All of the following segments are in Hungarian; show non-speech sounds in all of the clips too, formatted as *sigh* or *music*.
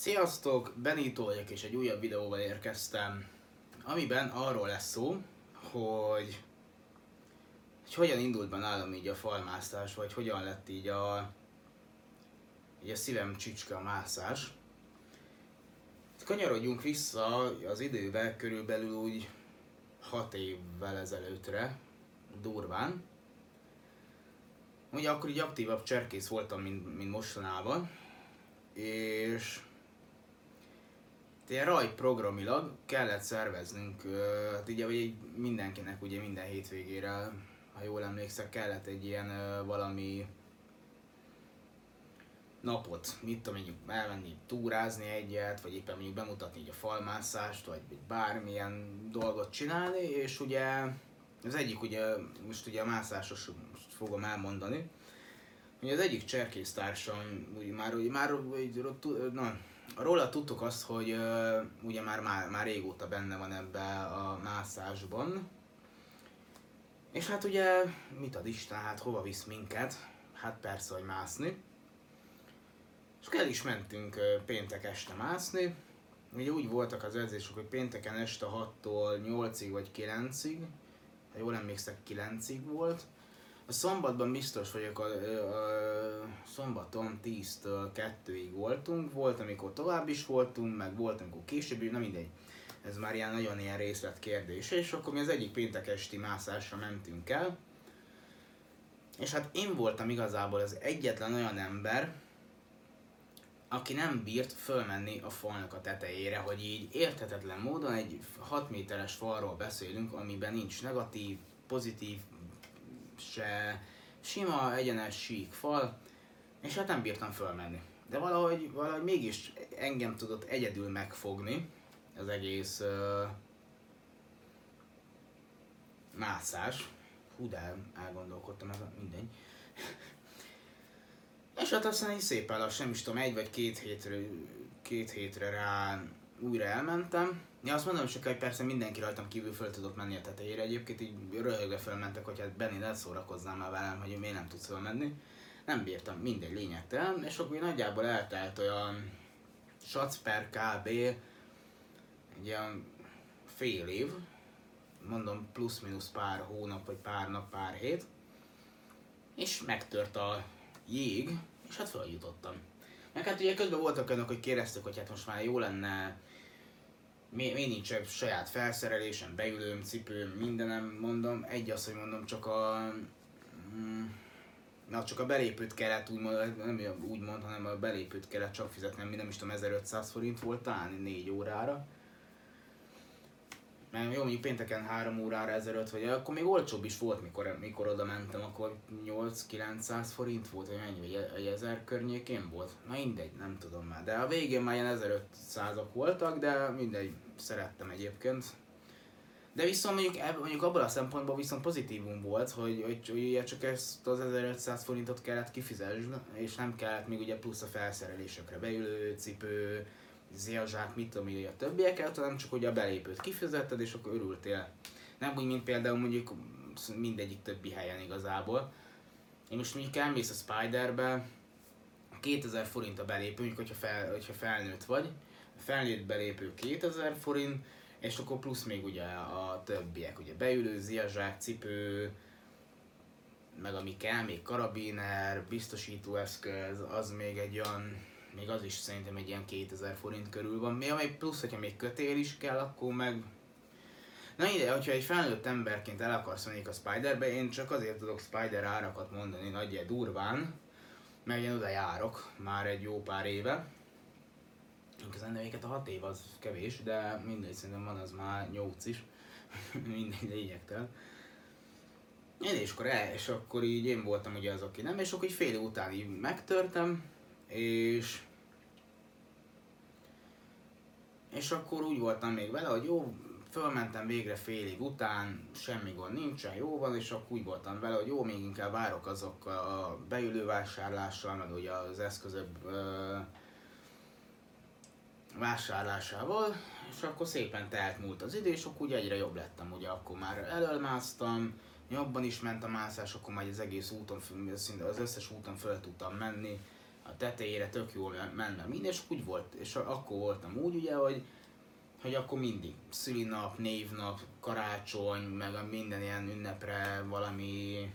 Sziasztok, Benito vagyok és egy újabb videóval érkeztem, amiben arról lesz szó, hogy, hogy hogyan indult be nálam így a falmászás, vagy hogyan lett így a, így a szívem csücske a mászás. Kanyarodjunk vissza az időbe, körülbelül úgy 6 évvel ezelőttre, durván. Ugye akkor így aktívabb cserkész voltam, mint, mint mostanában, és ilyen rajprogramilag kellett szerveznünk, hát ugye hogy mindenkinek ugye minden hétvégére, ha jól emlékszek, kellett egy ilyen valami napot, mit tudom, mondjuk elmenni túrázni egyet, vagy éppen mondjuk bemutatni így a falmászást, vagy bármilyen dolgot csinálni, és ugye az egyik ugye, most ugye a mászásos fogom elmondani, ugye az egyik cserkésztársam, ugye már, ugye már, ugye, na, róla tudtuk azt, hogy uh, ugye már, már, már régóta benne van ebbe a mászásban. És hát ugye, mit ad Isten, hát hova visz minket? Hát persze, hogy mászni. És el is mentünk uh, péntek este mászni. Ugye úgy voltak az edzések, hogy pénteken este 6-tól 8-ig vagy 9-ig, ha jól emlékszek 9-ig volt. A szombatban biztos vagyok, a, a, a szombaton 10-től 2-ig voltunk, volt amikor tovább is voltunk, meg volt amikor később, na mindegy. Ez már ilyen nagyon ilyen részlet kérdés. És akkor mi az egyik péntek esti mászásra mentünk el. És hát én voltam igazából az egyetlen olyan ember, aki nem bírt fölmenni a falnak a tetejére, hogy így érthetetlen módon egy 6 méteres falról beszélünk, amiben nincs negatív, pozitív, se sima, egyenes, sík fal, és hát nem bírtam fölmenni. De valahogy, valahogy mégis engem tudott egyedül megfogni az egész uh, mászás. Hú, de elgondolkodtam, ez mindegy. *laughs* és hát aztán így szépen lassan, nem is tudom, egy vagy két hétre, két hétre rá újra elmentem, Ja, azt mondom csak, hogy persze mindenki rajtam kívül föl tudott menni a tetejére. Egyébként így röhögve fölmentek, hogy hát Benny, ne szórakozzál már velem, hogy miért nem tudsz fölmenni. Nem bírtam, mindegy lényegtelen, és akkor nagyjából eltelt olyan sac per kb. egy olyan fél év, mondom plusz-minusz pár hónap, vagy pár nap, pár hét, és megtört a jég, és hát feljutottam. Meg hát ugye közben voltak önök, hogy kérdeztek, hogy hát most már jó lenne mi, mi nincs saját felszerelésem, beülőm, cipőm, mindenem, mondom, egy az, hogy mondom, csak a... Mm, na, csak a belépőt kellett úgymond, nem úgymond, hanem a belépőt kellett csak fizetnem, mi nem is tudom, 1500 forint volt talán 4 órára mert jó, mondjuk pénteken 3 órára 1005, vagy akkor még olcsóbb is volt, mikor, mikor oda mentem, akkor 8-900 forint volt, vagy mennyi, vagy 1000 környékén volt. Na mindegy, nem tudom már. De a végén már ilyen 1500-ak voltak, de mindegy, szerettem egyébként. De viszont mondjuk, mondjuk abban a szempontból viszont pozitívum volt, hogy, hogy, hogy ugye csak ezt az 1500 forintot kellett kifizetni, és nem kellett még ugye plusz a felszerelésekre beülő, cipő, zélzsák, mit tudom én, a többieket, hanem csak hogy a belépőt kifizetted, és akkor örültél. Nem úgy, mint például mondjuk mindegyik többi helyen igazából. Én most mondjuk elmész a Spiderbe, 2000 forint a belépő, mondjuk hogyha, fel, hogyha felnőtt vagy, a felnőtt belépő 2000 forint, és akkor plusz még ugye a többiek, ugye beülő, ziazsák, cipő, meg ami kell, még karabiner, biztosítóeszköz, az még egy olyan még az is szerintem egy ilyen 2000 forint körül van. Mi, amely plusz, hogyha még kötél is kell, akkor meg... Na ide, hogyha egy felnőtt emberként el akarsz menni a Spiderbe, én csak azért tudok Spider árakat mondani nagy durván, mert én oda járok már egy jó pár éve. Igazán nevéket a 6 év az kevés, de mindegy, szerintem van az már 8 is. *laughs* mindegy lényegtel. Én és akkor, el, és akkor így én voltam ugye az, aki nem, és akkor így fél után így megtörtem, és és akkor úgy voltam még vele, hogy jó, fölmentem végre félig után, semmi gond nincsen, jó van, és akkor úgy voltam vele, hogy jó, még inkább várok azok a beülő vásárlással, meg ugye az eszközök ö, vásárlásával, és akkor szépen telt múlt az idő, és akkor úgy egyre jobb lettem, ugye akkor már elölmásztam, jobban is ment a mászás, akkor már az egész úton, az összes úton föl tudtam menni, a tetejére tök jól menne minden, és úgy volt, és akkor voltam úgy ugye, hogy, hogy akkor mindig szülinap, névnap, karácsony, meg a minden ilyen ünnepre valami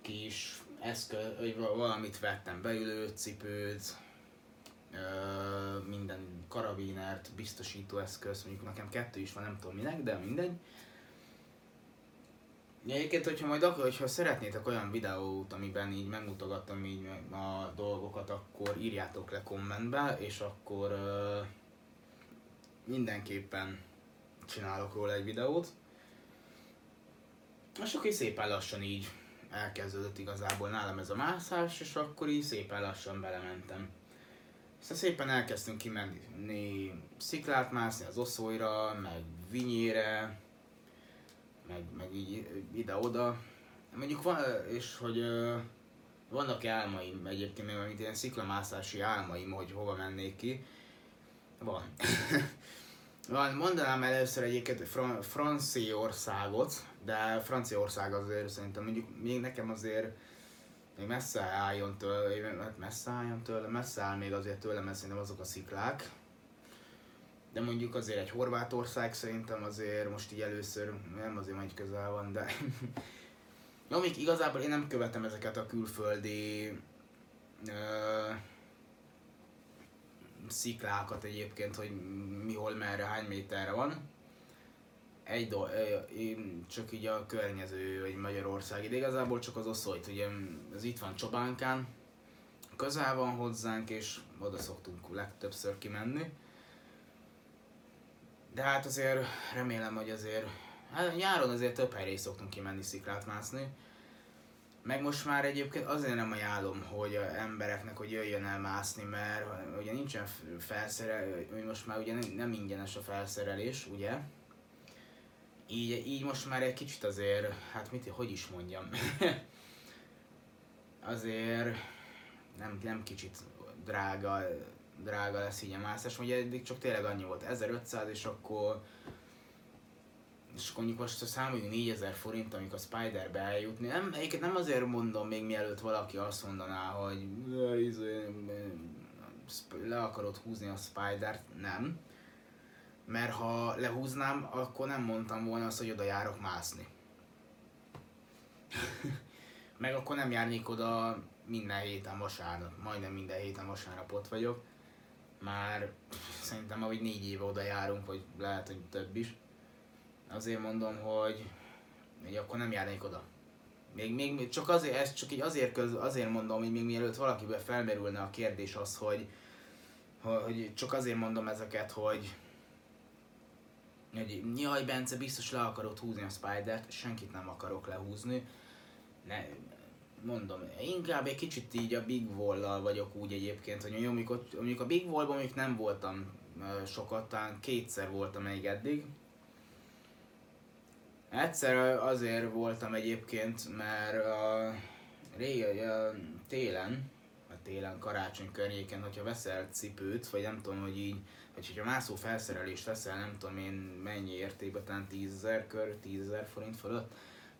kis eszköz, vagy valamit vettem, beülőt, cipőt, minden karabinert, biztosító eszköz, mondjuk nekem kettő is van, nem tudom minek, de mindegy. Egyébként, hogyha majd akkor, hogyha szeretnétek olyan videót, amiben így megmutogatom így a dolgokat, akkor írjátok le kommentbe, és akkor mindenképpen csinálok róla egy videót. És akkor így szépen lassan így elkezdődött igazából nálam ez a mászás, és akkor így szépen lassan belementem. Aztán szépen elkezdtünk kimenni sziklát mászni az oszóira, meg vinyére, meg, meg így ide-oda. Mondjuk van, és hogy vannak álmaim egyébként, még mint ilyen sziklamászási álmaim, hogy hova mennék ki. Van. *laughs* van, mondanám először egyébként Fran- Franciaországot, de Franciaország azért szerintem mondjuk még nekem azért még messze álljon tőle, hát messze álljon tőle, messze áll még azért tőle, mert szerintem azok a sziklák. De mondjuk azért egy Horvátország szerintem azért most így először, nem azért majd közel van, de *laughs* Jó, még igazából én nem követem ezeket a külföldi uh, sziklákat egyébként, hogy mi hol, merre, hány méterre van egy do, én csak így a környező, vagy Magyarország, de igazából csak az oszolyt, ugye ez itt van Csobánkán, közel van hozzánk, és oda szoktunk legtöbbször kimenni. De hát azért remélem, hogy azért, hát nyáron azért több helyre is szoktunk kimenni sziklát mászni. Meg most már egyébként azért nem ajánlom, hogy a embereknek, hogy jöjjön el mászni, mert ugye nincsen felszerelés, most már ugye nem ingyenes a felszerelés, ugye? így, így most már egy kicsit azért, hát mit, hogy is mondjam, *laughs* azért nem, nem kicsit drága, drága lesz így a mászás, ugye eddig csak tényleg annyi volt, 1500 és akkor és akkor mondjuk most számoljunk 4000 forint, amikor a Spider-be eljutni. Nem, egyébként nem azért mondom még mielőtt valaki azt mondaná, hogy izé, le akarod húzni a Spider-t, nem mert ha lehúznám, akkor nem mondtam volna azt, hogy oda járok mászni. Meg akkor nem járnék oda minden héten vasárnap, majdnem minden héten vasárnap ott vagyok. Már szerintem ahogy négy éve oda járunk, vagy lehet, hogy több is. Azért mondom, hogy, hogy akkor nem járnék oda. Még, még csak azért, ezt csak így azért, köz, azért mondom, hogy még mielőtt valakiben felmerülne a kérdés az, hogy, hogy csak azért mondom ezeket, hogy, hogy jaj Bence, biztos le akarod húzni a Spider-t, senkit nem akarok lehúzni. Ne, mondom, inkább egy kicsit így a Big Wall-lal vagyok úgy egyébként, hogy amikor, amikor a Big Wall-ban még nem voltam sokat, talán kétszer voltam még eddig. Egyszer azért voltam egyébként, mert a, régen, a télen, a télen karácsony környéken, hogyha veszel cipőt, vagy nem tudom, hogy így vagy hogyha mászó felszerelést veszel, nem tudom én mennyi értékben, talán 10 kör, 10 forint fölött,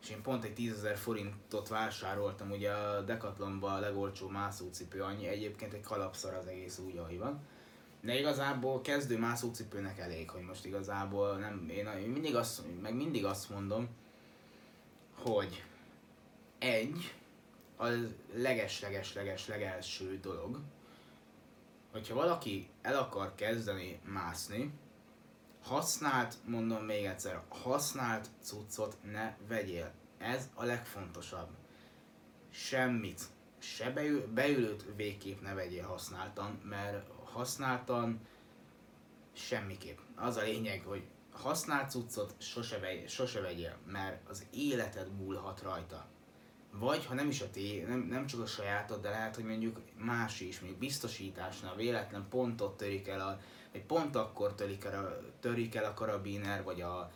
és én pont egy 10 forintot vásároltam, ugye a Decathlonban a legolcsó mászócipő annyi, egyébként egy kalapszar az egész úgy, ahogy van. De igazából kezdő mászócipőnek elég, hogy most igazából nem, én, én mindig azt, meg mindig azt mondom, hogy egy, a leges-leges-leges legelső dolog, hogyha valaki el akar kezdeni mászni, használt, mondom még egyszer, használt cuccot ne vegyél. Ez a legfontosabb. Semmit, se beül, beülőt végképp ne vegyél használtan, mert használtan semmiképp. Az a lényeg, hogy használt cuccot sose, vegy, sose vegyél, mert az életed múlhat rajta vagy ha nem is a té, nem, nem csak a sajátod, de lehet, hogy mondjuk más is, még biztosításnál véletlen pontot törik el, a, vagy pont akkor törik el, a, törik el a karabiner, vagy a,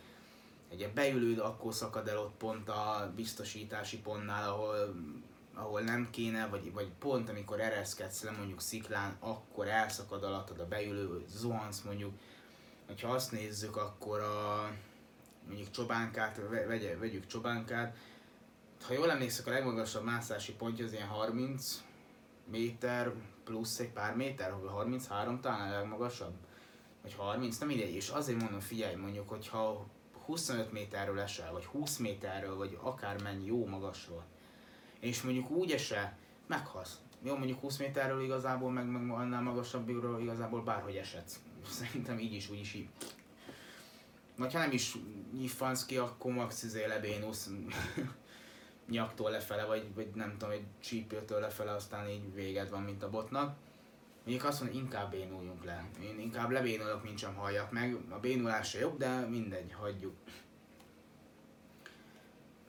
egy beülőd, akkor szakad el ott pont a biztosítási pontnál, ahol, ahol nem kéne, vagy, vagy pont amikor ereszkedsz le mondjuk sziklán, akkor elszakad alattad a beülő, zuhansz mondjuk. Ha azt nézzük, akkor a mondjuk csobánkát, vegye, vegyük csobánkát, ha jól emlékszek, a legmagasabb mászási pontja az ilyen 30, méter plusz egy pár méter, 33 talán a legmagasabb, vagy 30, nem mindegy, és azért mondom, figyelj, mondjuk, hogyha 25 méterről esel, vagy 20 méterről, vagy akármennyi jó magasról, és mondjuk úgy esel, meghalsz. Jó, mondjuk 20 méterről igazából, meg, meg annál magasabbról igazából bárhogy esetsz. *laughs* Szerintem így is, úgy is így. Vagy ha nem is nyiffansz ki, akkor max izé lebénusz *laughs* nyaktól lefele, vagy, vagy nem tudom, egy csípőtől lefele, aztán így véged van, mint a botnak. Mondjuk azt mondom, inkább bénuljunk le. Én inkább lebénulok, mint sem halljak meg. A bénulás se jobb, de mindegy, hagyjuk.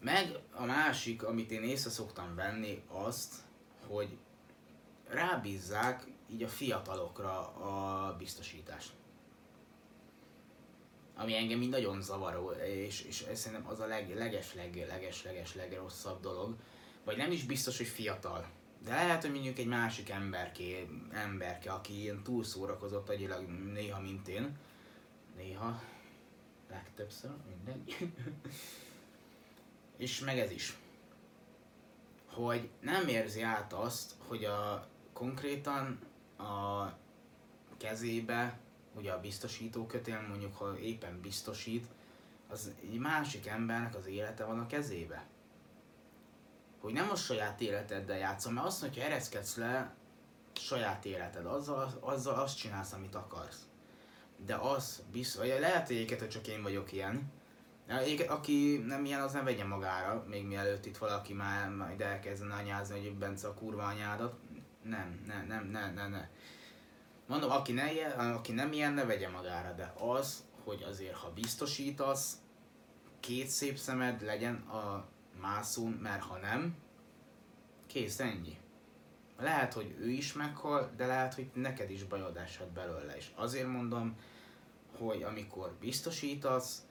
Meg a másik, amit én észre szoktam venni, azt, hogy rábízzák így a fiatalokra a biztosítást. Ami engem így nagyon zavaró, és, és ez szerintem az a leg, leges, leg, leges, leges, legrosszabb dolog. Vagy nem is biztos, hogy fiatal. De lehet, hogy mondjuk egy másik emberké, emberke, aki ilyen túlszórakozott agyilag néha, mint én. Néha, legtöbbször, mindegy. *laughs* és meg ez is. Hogy nem érzi át azt, hogy a konkrétan a kezébe, ugye a biztosító kötél, mondjuk ha éppen biztosít, az egy másik embernek az élete van a kezébe. Hogy nem a saját életeddel játszom, mert azt, hogyha ereszkedsz le, saját életed, azzal, azzal azt csinálsz, amit akarsz. De az biztos, lehet, hogy egyébként, csak én vagyok ilyen, aki nem ilyen, az nem vegye magára, még mielőtt itt valaki már majd elkezdene anyázni, hogy Bence a kurva anyádat. Nem, nem, nem, nem, nem, nem. Mondom, aki, ne aki nem ilyen, ne vegye magára, de az, hogy azért, ha biztosítasz, két szép szemed legyen a mászón, mert ha nem, kész, ennyi. Lehet, hogy ő is meghal, de lehet, hogy neked is bajod eshet belőle. És azért mondom, hogy amikor biztosítasz,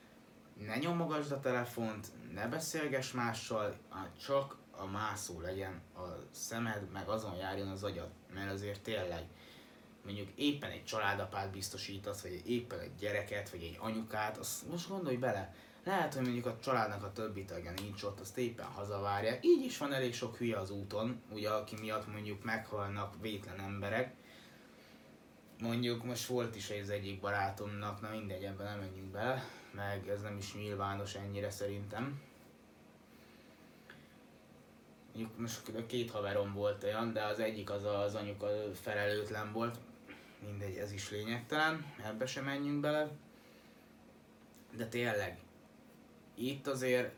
ne nyomogasd a telefont, ne beszélgess mással, csak a mászó legyen a szemed, meg azon járjon az agyad. Mert azért tényleg, mondjuk éppen egy családapát biztosítasz, vagy éppen egy gyereket, vagy egy anyukát, azt most gondolj bele, lehet, hogy mondjuk a családnak a többi tagja nincs ott, azt éppen hazavárják. Így is van elég sok hülye az úton, ugye aki miatt mondjuk meghalnak vétlen emberek. Mondjuk most volt is az egyik barátomnak, na mindegy, ebben nem menjünk bele, meg ez nem is nyilvános ennyire szerintem. Mondjuk most a két haverom volt olyan, de az egyik az az anyuka felelőtlen volt. Mindegy, ez is lényegtelen, ebbe sem menjünk bele. De tényleg, itt azért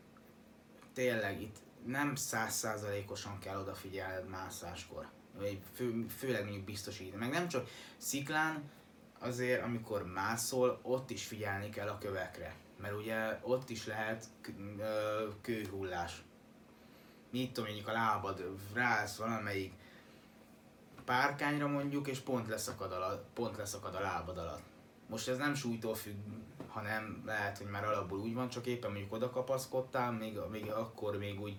tényleg itt nem százszázalékosan kell odafigyelned mászáskor. Fő, főleg mondjuk biztosítani. Meg nem csak sziklán, azért amikor mászol, ott is figyelni kell a kövekre. Mert ugye ott is lehet kőhullás. Mit tudom, mondjuk a lábad rász valamelyik párkányra mondjuk, és pont leszakad a, pont leszakad a lábad alatt. Most ez nem súlytól függ, hanem lehet, hogy már alapból úgy van, csak éppen mondjuk oda kapaszkodtál, még, még akkor még úgy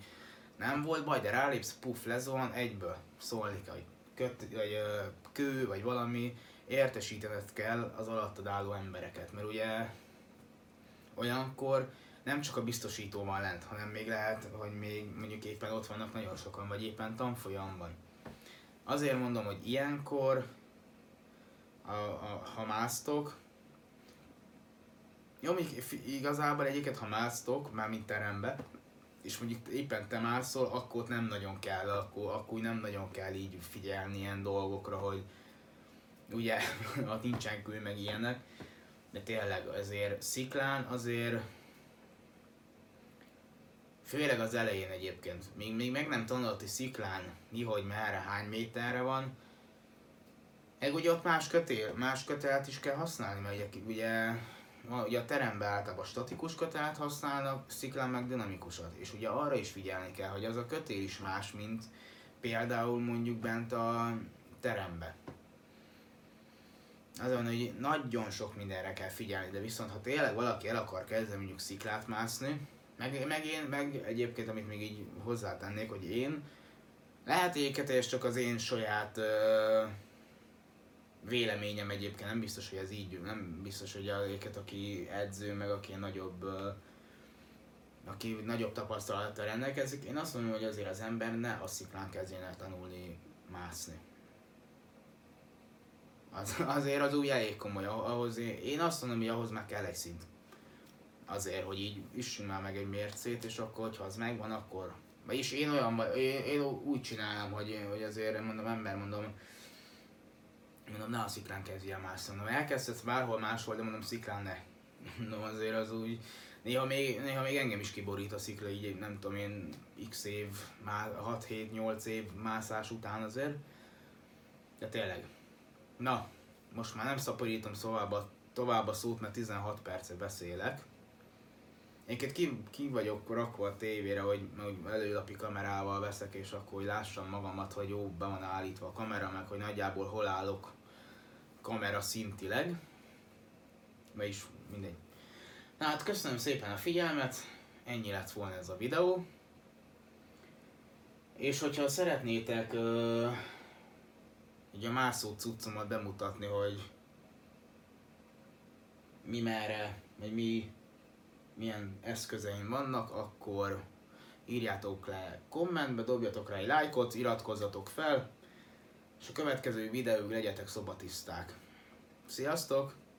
nem volt baj, de rálépsz, puff, lezuhan, egyből szólni kell, köt, vagy, kő, vagy valami, értesítened kell az alattad álló embereket, mert ugye olyankor nem csak a biztosító van lent, hanem még lehet, hogy még mondjuk éppen ott vannak nagyon sokan, vagy éppen tanfolyamban. Azért mondom, hogy ilyenkor, a, a, ha másztok, jó, még igazából egyiket, ha másztok, már mint terembe, és mondjuk éppen te mászol, akkor nem nagyon kell, akkor, akkor nem nagyon kell így figyelni ilyen dolgokra, hogy ugye, *laughs* ott nincsen kül, meg ilyenek, de tényleg azért sziklán azért Főleg az elején egyébként. Még, még meg nem tanult, hogy sziklán mi, hogy merre, hány méterre van. Meg ugye ott más kötél, más kötelet is kell használni, mert ugye, ugye, a teremben általában statikus kötelet használnak, sziklán meg dinamikusat. És ugye arra is figyelni kell, hogy az a kötél is más, mint például mondjuk bent a terembe. Azon, hogy nagyon sok mindenre kell figyelni, de viszont ha tényleg valaki el akar kezdeni mondjuk sziklát mászni, meg, meg én, meg egyébként, amit még így hozzátennék, hogy én, lehet egyébként ez csak az én saját ö, véleményem egyébként, nem biztos, hogy ez így, nem biztos, hogy azért, aki edző, meg aki nagyobb aki nagyobb tapasztalattal rendelkezik, én azt mondom, hogy azért az ember ne a sziklán kezdjen el tanulni mászni. Az, azért az úgy elég komoly, ahhoz én, én azt mondom, hogy ahhoz meg kell egy szint. Azért, hogy így üssünk már meg egy mércét, és akkor, hogyha az megvan, akkor... Vagyis én olyan, én, én úgy csinálom, hogy, hogy azért mondom, ember mondom, mondom, ne a sziklán kezdj el mászni. Mondom, elkezdhetsz bárhol máshol, de mondom, sziklán ne. Mondom, azért az úgy, néha még, néha még engem is kiborít a szikla, így nem tudom én, x év, 6-7-8 év mászás után azért. De tényleg. Na, most már nem szaporítom tovább a, tovább a szót, mert 16 percet beszélek. Én ki, ki vagyok rakva a tévére, hogy, hogy előlapi kamerával veszek, és akkor hogy lássam magamat, hogy jó, be van állítva a kamera, meg hogy nagyjából hol állok kamera szintileg. Vagyis mindegy. Na hát köszönöm szépen a figyelmet, ennyi lett volna ez a videó. És hogyha szeretnétek uh, így a mászó cuccomat bemutatni, hogy mi merre, vagy mi, milyen eszközeim vannak, akkor írjátok le kommentbe, dobjatok rá egy lájkot, iratkozzatok fel, és a következő videóig legyetek szobatiszták. Sziasztok!